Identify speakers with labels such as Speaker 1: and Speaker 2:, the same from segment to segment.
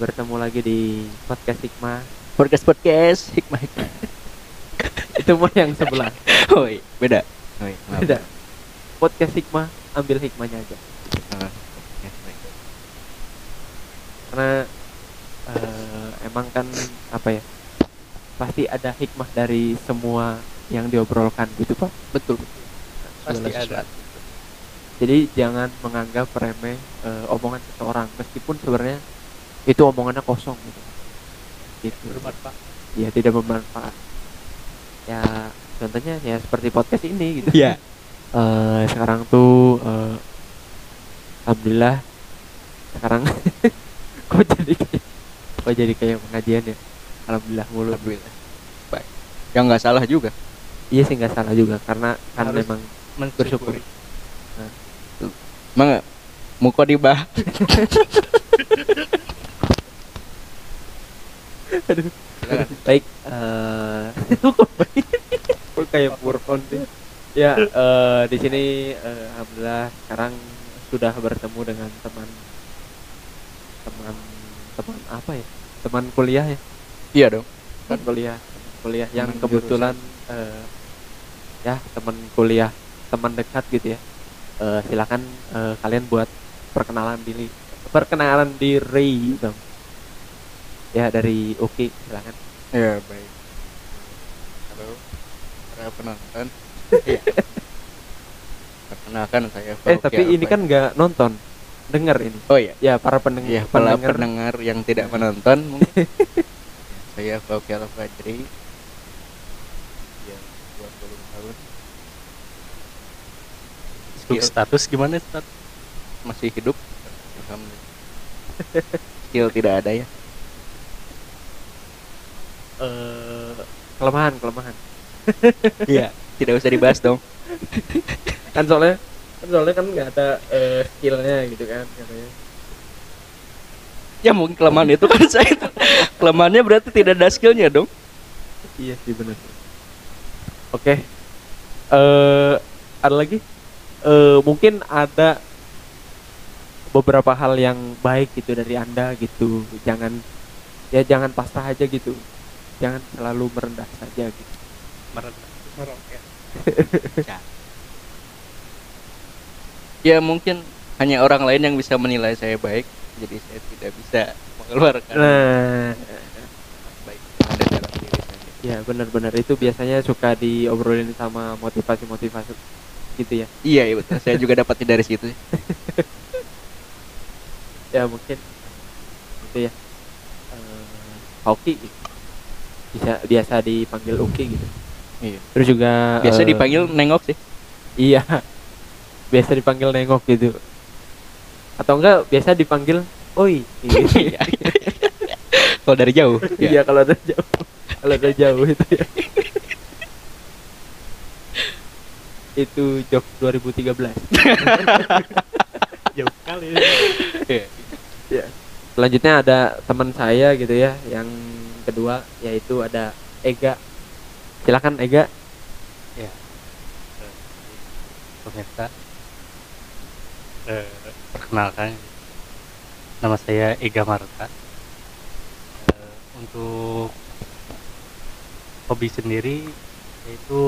Speaker 1: bertemu lagi di podcast Hikmah.
Speaker 2: podcast podcast hikmah hikmah
Speaker 1: Itu mah yang sebelah.
Speaker 2: iya, beda maaf.
Speaker 1: Beda. Podcast Hikmah, ambil hikmahnya aja.
Speaker 2: Ah, ya, baik.
Speaker 1: Karena eh, emang kan apa ya? Pasti ada hikmah dari semua yang diobrolkan gitu, Pak.
Speaker 2: betul
Speaker 1: Pasti
Speaker 2: ada.
Speaker 1: Jadi jangan menganggap remeh eh, omongan seseorang meskipun sebenarnya itu omongannya kosong gitu. Gitu.
Speaker 3: bermanfaat
Speaker 1: Ya tidak bermanfaat. Ya contohnya ya seperti podcast ini gitu.
Speaker 2: Iya.
Speaker 1: Eh, sekarang tuh eh, alhamdulillah sekarang kok jadi kayak kok jadi kayak pengajian ya alhamdulillah mulu
Speaker 2: alhamdulillah baik yang nggak salah juga
Speaker 1: iya sih nggak salah juga karena kan
Speaker 3: Harus
Speaker 1: memang
Speaker 3: mensyukuri
Speaker 2: emang muka dibah
Speaker 1: baik eh kok kayak purkon sih ya eh, di sini eh, alhamdulillah sekarang sudah bertemu dengan teman teman teman apa ya? Teman kuliah ya?
Speaker 2: Iya dong.
Speaker 1: Teman kuliah kuliah yang
Speaker 2: Teman
Speaker 1: kebetulan eh, ya teman kuliah teman dekat gitu ya. Eh, silakan eh, kalian buat perkenalan diri perkenalan diri dong ya dari Uki silakan
Speaker 2: ya baik halo para penonton iya perkenalkan saya
Speaker 1: eh
Speaker 2: Fauki
Speaker 1: tapi ini
Speaker 2: Alfred.
Speaker 1: kan nggak nonton denger ini
Speaker 2: oh iya
Speaker 1: ya para pendeng
Speaker 2: Iya, para
Speaker 1: pendengar
Speaker 2: pendengar yang tidak menonton mungkin. saya Fauki Al Fajri. Ya, 20 tahun. Skill
Speaker 3: status gimana stat
Speaker 2: masih hidup. Alhamdulillah. Skill tidak ada ya.
Speaker 1: Eh, kelemahan kelemahan.
Speaker 2: Iya, tidak usah dibahas dong.
Speaker 1: kan soalnya kan soalnya kan nggak ada eh, skillnya gitu kan katanya.
Speaker 2: Ya mungkin kelemahan itu kan saya itu. Kelemahannya berarti tidak ada skillnya dong.
Speaker 1: iya sih benar. Oke. Eh ada lagi? Eh mungkin ada beberapa hal yang baik gitu dari anda gitu. Jangan ya jangan pasrah aja gitu jangan selalu merendah saja gitu
Speaker 3: merendah meroket
Speaker 2: Ya mungkin hanya orang lain yang bisa menilai saya baik. Jadi saya tidak bisa mengeluarkan
Speaker 1: nah
Speaker 2: baik ada dalam diri saya.
Speaker 1: ya benar-benar itu biasanya suka diobrolin sama motivasi-motivasi gitu ya
Speaker 2: Iya, iya betul. Saya juga dapatnya dari situ.
Speaker 1: ya mungkin itu ya eh hoki gitu. Bisa biasa dipanggil Uki gitu
Speaker 2: Iya.
Speaker 1: terus juga
Speaker 2: Biasa
Speaker 1: eh,
Speaker 2: dipanggil nengok sih.
Speaker 1: iya biasa dipanggil nengok gitu atau enggak biasa dipanggil oi gitu.
Speaker 2: Kalau dari jauh.
Speaker 1: iya kalau dari jauh kalau dari jauh itu ya itu job 2013
Speaker 3: jauh kali
Speaker 2: Iya.
Speaker 1: ya selanjutnya ada teman saya gitu ya yang kedua yaitu ada Ega. Silakan Ega.
Speaker 3: Ya. Eh, pemirsa. Eh, perkenalkan. Nama saya Ega Marta. Eh, untuk hobi sendiri yaitu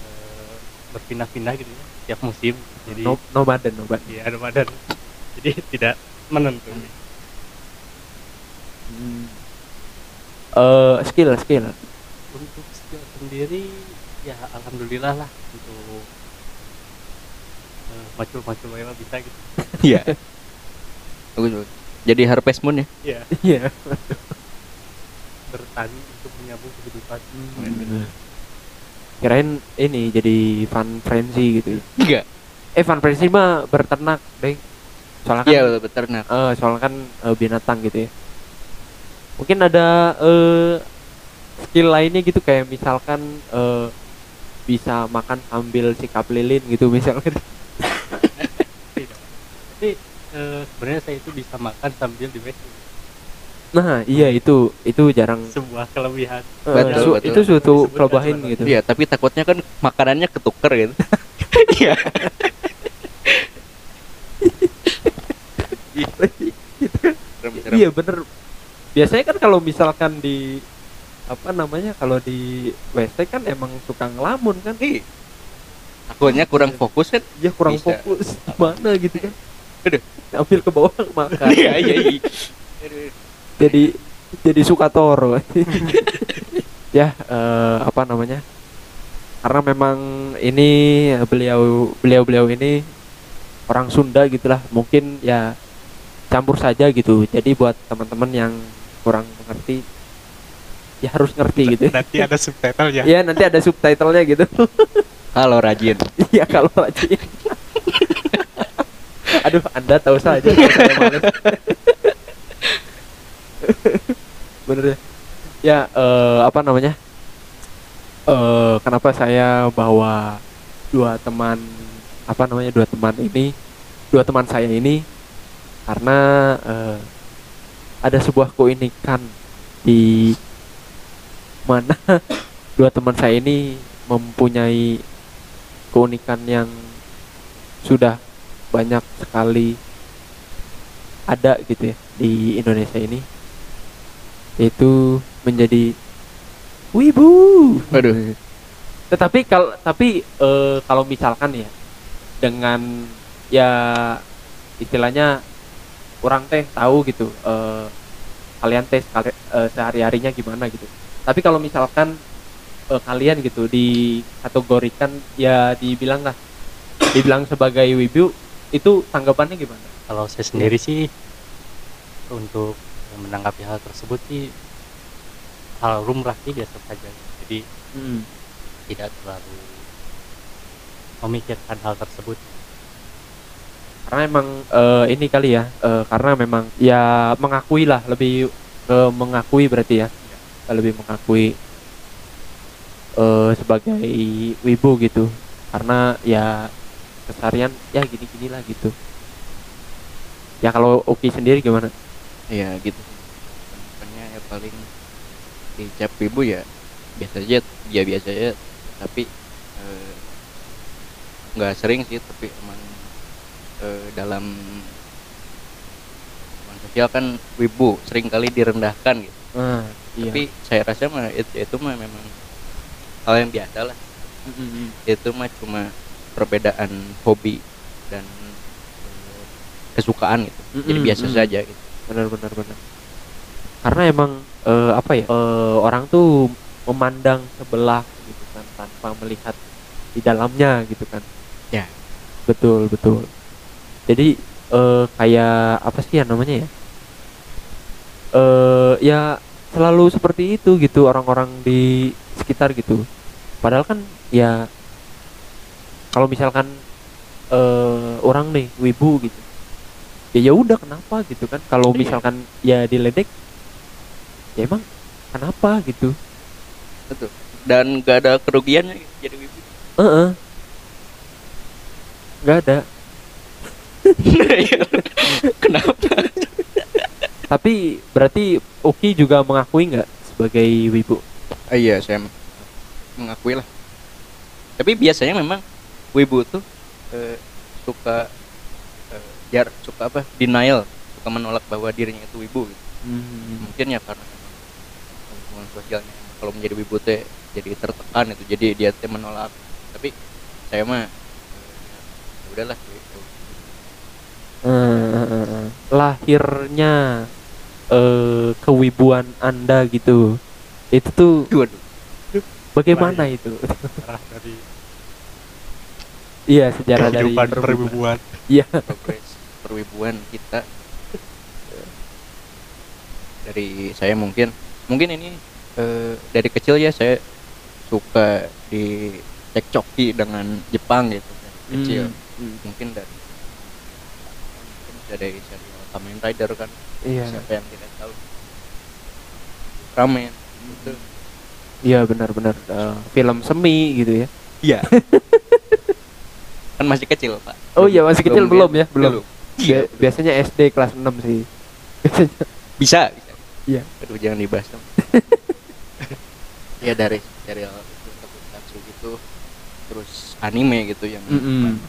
Speaker 3: eh, berpindah-pindah gitu ya tiap musim. Jadi
Speaker 1: no nomaden nomaden
Speaker 3: ya Ramadan jadi tidak menentu.
Speaker 1: Hmm. Eh, skill skill
Speaker 3: untuk skill sendiri ya alhamdulillah lah untuk eh, macul-macul wae mah bisa gitu
Speaker 2: Iya. Bagus, bagus. Jadi Harvest Moon ya.
Speaker 3: ya
Speaker 1: iya
Speaker 3: bertani untuk menyambung kehidupan
Speaker 1: kirain ini jadi fun frenzy gitu ya.
Speaker 2: Enggak.
Speaker 1: eh fun frenzy mah berternak deh soalnya kan
Speaker 2: Iya, betul beternak.
Speaker 1: eh, soalnya kan eh, binatang gitu ya mungkin ada eh, skill lainnya gitu kayak misalkan eh, bisa makan sambil sikap lilin gitu misalkan
Speaker 3: Tidak. jadi eh, sebenarnya saya itu bisa makan sambil di WC
Speaker 1: nah iya itu itu jarang
Speaker 3: sebuah kelebihan
Speaker 1: eh,
Speaker 2: Betul,
Speaker 1: su-
Speaker 2: betul.
Speaker 1: itu suatu kelebihan gitu
Speaker 2: Iya, tapi takutnya kan makanannya ketuker gitu. Iya.
Speaker 1: Iya bener biasanya kan kalau misalkan di apa namanya kalau di WC kan emang suka ngelamun kan?
Speaker 2: Ih, takutnya kurang fokus kan?
Speaker 1: Ya kurang
Speaker 2: Bisa.
Speaker 1: fokus. Mana gitu kan?
Speaker 2: Aduh.
Speaker 1: ambil ke bawah makan.
Speaker 2: Iya iya iya.
Speaker 1: Jadi jadi suka toro. Ya eh, apa namanya? Karena memang ini beliau beliau beliau ini orang Sunda gitulah. Mungkin ya campur saja gitu. Jadi buat teman-teman yang kurang mengerti ya harus ngerti gitu
Speaker 3: nanti ada subtitle ya
Speaker 1: ya nanti ada subtitlenya gitu
Speaker 2: halo rajin
Speaker 1: Iya kalau rajin. Aduh, Anda tahu saja. Bener ya. Ya, eh, apa namanya? Eh, kenapa saya bawa dua teman apa namanya dua teman ini, dua teman saya ini karena eh, ada sebuah keunikan di mana dua teman saya ini mempunyai keunikan yang sudah banyak sekali ada gitu ya di Indonesia ini yaitu menjadi wibu.
Speaker 2: Waduh.
Speaker 1: Tetapi kalau tapi eh, kalau misalkan ya dengan ya istilahnya orang teh tahu gitu eh, kalian teh sekali- eh, sehari-harinya gimana gitu. Tapi kalau misalkan eh, kalian gitu dikategorikan ya dibilang lah dibilang sebagai wibu itu tanggapannya gimana?
Speaker 3: kalau saya sendiri sih untuk menanggapi hal tersebut sih hal rumrah sih biasa saja jadi tidak terlalu memikirkan hal tersebut
Speaker 1: Karena emang eh, ini kali ya eh, karena memang ya mengakui lah lebih ke mengakui berarti ya lebih mengakui eh sebagai wibu gitu karena ya keseharian ya gini-gini lah gitu ya kalau Oki sendiri gimana
Speaker 2: Iya gitu. Makanya ya paling dicap ibu ya biasa aja, ya biasa aja. Tapi nggak sering sih, tapi emang eh, dalam sosial kan wibu sering kali direndahkan gitu.
Speaker 1: ah iya
Speaker 2: Tapi saya rasa mah itu, itu mah memang hal yang biasa lah.
Speaker 1: Mm-mm.
Speaker 2: Itu mah cuma perbedaan hobi dan eh, kesukaan gitu. Jadi
Speaker 1: Mm-mm,
Speaker 2: biasa
Speaker 1: mm.
Speaker 2: saja gitu.
Speaker 1: benar benar benar karena emang eh, apa ya eh, orang tuh memandang sebelah gitu kan tanpa melihat di dalamnya gitu kan
Speaker 2: Ya.
Speaker 1: betul betul jadi eh, kayak apa sih ya namanya ya eh ya selalu seperti itu gitu orang-orang di sekitar gitu padahal kan ya kalau misalkan eh orang nih wibu gitu ya ya udah kenapa gitu kan kalau misalkan ya diledek ya emang kenapa gitu
Speaker 2: Betul. Dan nggak ada kerugiannya jadi wibu.
Speaker 1: Heeh. nggak ada
Speaker 2: Kenapa?
Speaker 1: tapi berarti Uki juga mengakui nggak sebagai wibu
Speaker 2: Ah, iya, saya mengakui lah. Tapi biasanya memang wibu tuh eh, suka eh, jar suka apa? Denial, suka menolak bahwa dirinya itu wibu. Gitu.
Speaker 1: Hmm.
Speaker 2: Mungkin ya karena memang hubungan sosialnya kalau menjadi wibu teh jadi tertekan itu, jadi dia teh menolak. Tapi saya mah ya udahlah gitu.
Speaker 1: Eh, eh, eh, lahirnya eh kewibuan anda gitu. Itu tuh bagaimana itu?
Speaker 3: Arah dari
Speaker 1: iya sejarah dari
Speaker 3: kehidupan
Speaker 1: perwibuan.
Speaker 3: perwibuan.
Speaker 1: Iya.
Speaker 2: Progres perwibuan kita. Dari saya mungkin mungkin ini eh, dari kecil ya saya suka dicekcoki dengan Jepang gitu dari kecil.
Speaker 1: Hmm.
Speaker 2: mungkin dari mungkin bisa dari serial Kamen Rider kan?
Speaker 1: Iya.
Speaker 2: Siapa yang tidak tahu? Ramen. Itu.
Speaker 1: Iya benar-benar eh, film semi gitu ya.
Speaker 2: Iya. Kan masih kecil pak.
Speaker 1: Oh iya masih kecil belum ya? Belum.
Speaker 2: Iya,
Speaker 1: Bia- biasanya SD kelas 6 sih. Biasanya.
Speaker 2: Bisa bisa.
Speaker 1: Iya.
Speaker 2: Aduh jangan dibahas dong. Ya dari serial itu gitu. Terus anime gitu yang
Speaker 1: Mm-mm.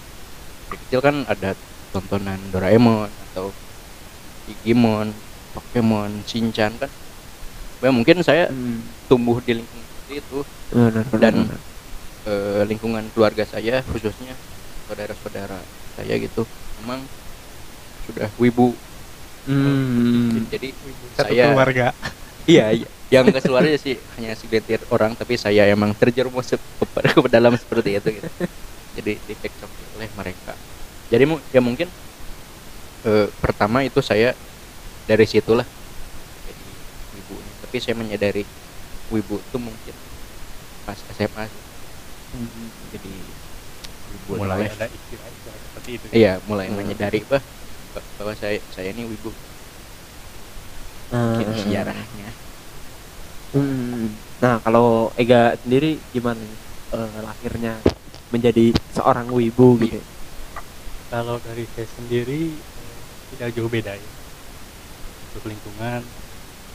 Speaker 2: dari kecil kan ada tontonan Doraemon atau Digimon Pokemon Shinchan kan ya mungkin saya
Speaker 1: Hmm.
Speaker 2: tumbuh di lingkungan seperti itu
Speaker 1: Benar, benar,
Speaker 2: Dan-
Speaker 1: benar.
Speaker 2: eh, lingkungan keluarga saya khususnya saudara-saudara saya gitu memang sudah wibu
Speaker 1: Hmm.
Speaker 2: jadi
Speaker 3: satu
Speaker 2: saya
Speaker 3: keluarga
Speaker 2: iya iya. yang ke keluarga sih hanya segelintir orang tapi saya emang terjerumus ke, ke dalam seperti itu gitu jadi dicekcoki oleh mereka jadi ya mungkin eh, pertama itu saya dari situlah jadi wibu tapi saya menyadari wibu itu mungkin pas SMA.
Speaker 1: Hmm.
Speaker 2: jadi wibu
Speaker 3: mulai ada seperti itu
Speaker 2: iya mulai
Speaker 1: Hmm.
Speaker 2: menyadari bah bahwa saya saya ini wibu
Speaker 1: Nah,
Speaker 2: gitu sejarahnya
Speaker 1: Hmm. Nah, kalau Ega sendiri gimana? Eh, lahirnya menjadi seorang wibu gitu.
Speaker 3: Kalau dari saya sendiri eh, tidak jauh beda ya untuk lingkungan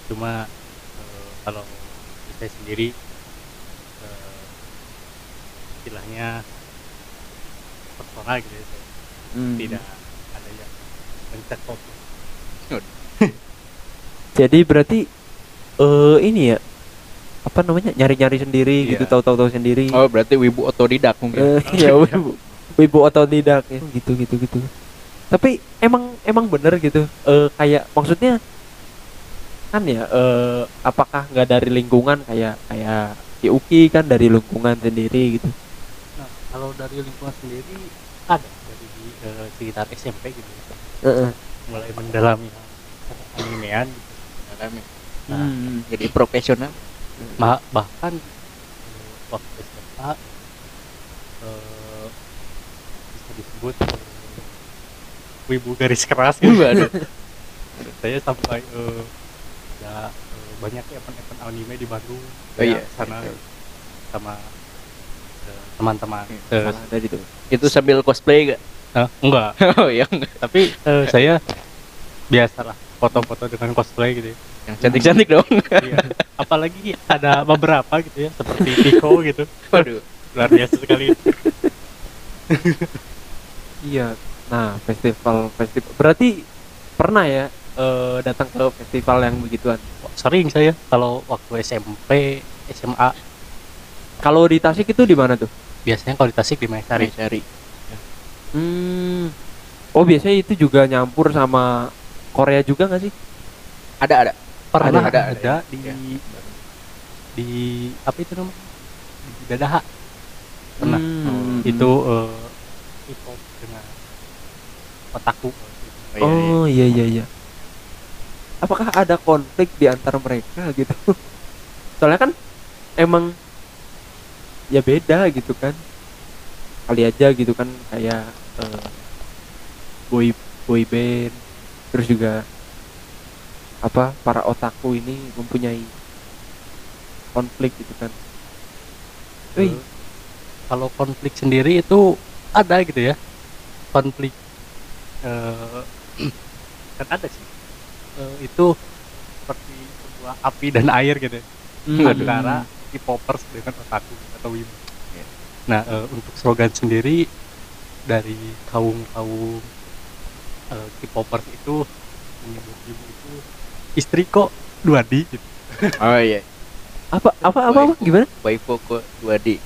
Speaker 3: cuma eh, kalau saya sendiri eh, istilahnya personal gitu ya saya
Speaker 1: Hmm.
Speaker 3: tidak ada yang mencakup
Speaker 1: Jadi berarti eh ini ya apa namanya nyari-nyari sendiri
Speaker 3: Iya.
Speaker 1: gitu tahu-tahu sendiri.
Speaker 2: oh berarti wibu otodidak mungkin
Speaker 1: ya wibu, wibu otodidak ya gitu gitu gitu. Tapi emang emang bener gitu. Eh kayak maksudnya kan ya eh apakah nggak dari lingkungan kayak kayak si Uki kan dari lingkungan sendiri gitu.
Speaker 3: nah kalau dari lingkungan sendiri ada dari eh, sekitar SMP gitu ya
Speaker 1: Heeh.
Speaker 3: mulai mendalami hal animean gitu.
Speaker 2: Alami.
Speaker 3: Nah,
Speaker 1: Hmm.
Speaker 2: jadi profesional
Speaker 3: Ma- bahkan waktu SMA eh, bisa disebut wibu garis keras gitu.
Speaker 2: Waduh.
Speaker 3: saya sampai eh, ya eh, banyak event-event anime di Bandung
Speaker 2: Oh iya.
Speaker 3: Sana sama eh, teman-teman
Speaker 2: Iya.
Speaker 3: Eh,
Speaker 1: Salah tadi tuh.
Speaker 2: itu sambil cosplay gak
Speaker 3: eh, enggak
Speaker 2: oh ya enggak.
Speaker 3: tapi eh, saya biasalah foto-foto dengan cosplay gitu ya.
Speaker 2: yang cantik cantik dong
Speaker 3: Iya. apalagi ada beberapa gitu ya seperti Pico gitu
Speaker 2: waduh
Speaker 3: luar biasa sekali
Speaker 1: Iya. Nah, festival festival berarti pernah ya eh, datang ke festival yang begituan.
Speaker 3: sering saya kalau waktu SMP SMA
Speaker 1: Kalau di Tasik itu di mana tuh?
Speaker 3: biasanya kalau di Tasik di
Speaker 2: cari
Speaker 3: Maesari
Speaker 2: cari
Speaker 1: Hmm. Oh, biasanya itu juga nyampur sama Korea juga nggak sih?
Speaker 2: ada ada
Speaker 3: pernah
Speaker 2: Ada,
Speaker 3: ada,
Speaker 2: ada,
Speaker 3: di
Speaker 2: ya.
Speaker 3: di apa itu namanya di Dadaha pernah
Speaker 1: Hmm.
Speaker 3: itu hip-hop dengan otaku
Speaker 2: oh, iya, iya.
Speaker 1: Oh, iya iya iya. Apakah ada konflik di antara mereka gitu? Soalnya kan emang ya beda gitu kan. Kali aja gitu kan kayak eh, boy boy band terus juga apa para otaku ini mempunyai konflik gitu kan. Wih,
Speaker 3: Eh, kalau konflik sendiri itu ada gitu ya konflik eh, kan ada sih Eh, itu seperti sebuah api dan air gitu ya,
Speaker 1: hmm.
Speaker 3: antara K-popers dengan otaku atau wibu
Speaker 2: Iya.
Speaker 3: nah eh, untuk slogan sendiri dari kaum kaum eh, K-popers itu menyebut wibu itu istri kok 2D gitu.
Speaker 2: oh iya
Speaker 1: apa apa apa, apa? gimana?
Speaker 2: waifu kok 2D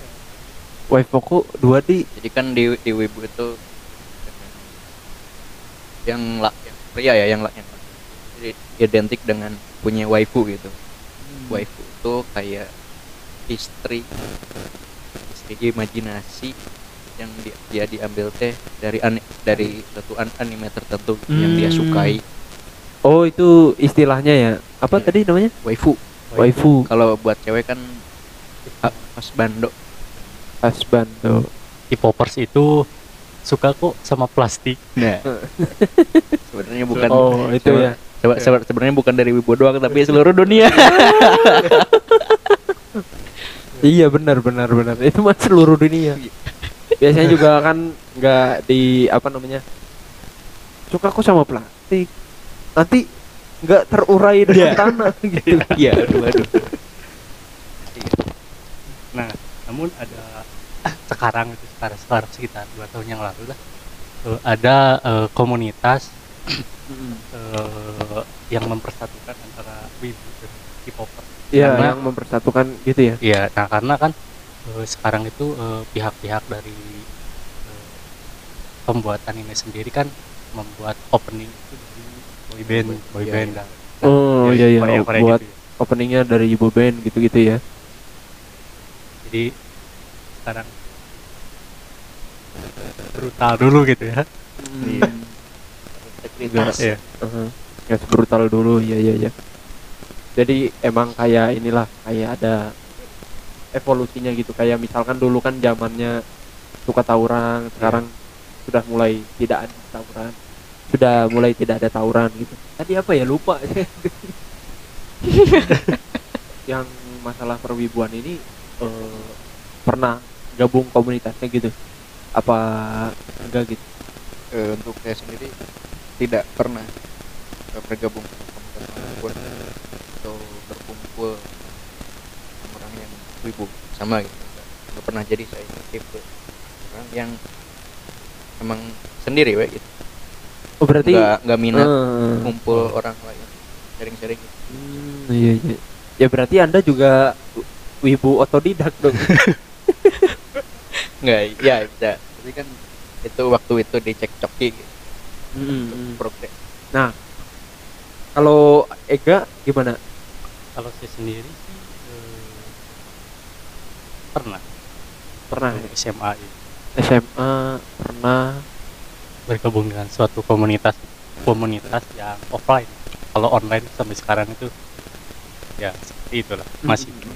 Speaker 1: Waifuku 2D.
Speaker 2: jadi kan di di wibu itu yang la, yang pria ya yang la, yang identik dengan punya waifu gitu waifu itu kayak istri istri imajinasi yang dia, dia diambil teh dari ani, dari suatu an- anime tertentu yang dia
Speaker 1: Hmm.
Speaker 2: sukai
Speaker 1: Oh, itu istilahnya ya. Apa
Speaker 2: Iya.
Speaker 1: tadi namanya?
Speaker 2: waifu
Speaker 1: Waifu.
Speaker 2: kalau buat cewek kan husbando
Speaker 1: Husband tuh.
Speaker 3: K-popers itu suka kok sama plastik
Speaker 2: nah sebenarnya bukan
Speaker 1: Oh, itu ya.
Speaker 2: sebe- sebenarnya bukan dari wibu doang tapi seluruh dunia
Speaker 1: Iya benar benar benar. Itu mah seluruh dunia. Biasanya juga kan nggak di apa namanya? Suka kok sama plastik. Nanti nggak terurai dengan
Speaker 2: Iya.
Speaker 1: tanah gitu.
Speaker 2: iya aduh aduh
Speaker 3: Nah, namun ada sekarang itu sekarang, sekarang sekitar dua tahun yang lalu lah eh, ada eh, komunitas eh, yang mempersatukan antara wibu dan K-popper.
Speaker 1: Iya,
Speaker 3: Karena-
Speaker 1: yang mempersatukan gitu ya.
Speaker 3: Iya, nah karena kan eh, sekarang itu pihak-pihak dari eh, pembuat anime sendiri kan membuat opening itu dari boyband,
Speaker 2: Iya,
Speaker 3: boyband
Speaker 2: iya.
Speaker 3: dan
Speaker 1: Oh
Speaker 3: dari
Speaker 1: iya iya,
Speaker 3: Korea-Korea
Speaker 1: buat
Speaker 3: gitu ya.
Speaker 1: openingnya dari Ibu Band gitu-gitu ya.
Speaker 3: Jadi sekarang brutal dulu gitu ya.
Speaker 2: Iya. Integritas
Speaker 3: Iya.
Speaker 1: Uh-huh. Nggak sebrutal dulu, iya iya iya. Jadi emang kayak inilah, kayak ada evolusinya gitu. Kayak misalkan dulu kan zamannya suka tawuran, sekarang sudah mulai tidak ada tawuran. Sudah mulai tidak ada tawuran gitu. Tadi apa ya lupa. Yang masalah perwibuan ini eh, pernah gabung komunitasnya gitu. Apa enggak gitu?
Speaker 2: Eh, untuk saya sendiri tidak pernah eh, bergabung komunitas mana pun atau berkumpul orang yang wibu sama gitu nggak pernah jadi saya tipe orang yang emang sendiri we gitu
Speaker 1: Oh berarti
Speaker 2: nggak nggak minat
Speaker 1: eh,
Speaker 2: kumpul orang lain sharing-sharing gitu.
Speaker 1: Hmm, iya, iya. Ya berarti Anda juga wibu otodidak dong.
Speaker 2: nggak ya bisa tapi kan itu waktu itu dicek coki gitu,
Speaker 1: Hmm,
Speaker 2: progres
Speaker 1: Nah, kalau Ega gimana?
Speaker 3: Kalau saya sendiri sih eh, pernah
Speaker 1: Pernah
Speaker 3: waktu SMA itu
Speaker 1: SMA, pernah.
Speaker 3: bergabung dengan suatu komunitas komunitas yang offline. Kalau online sampai sekarang itu ya seperti itulah masih
Speaker 1: Hmm.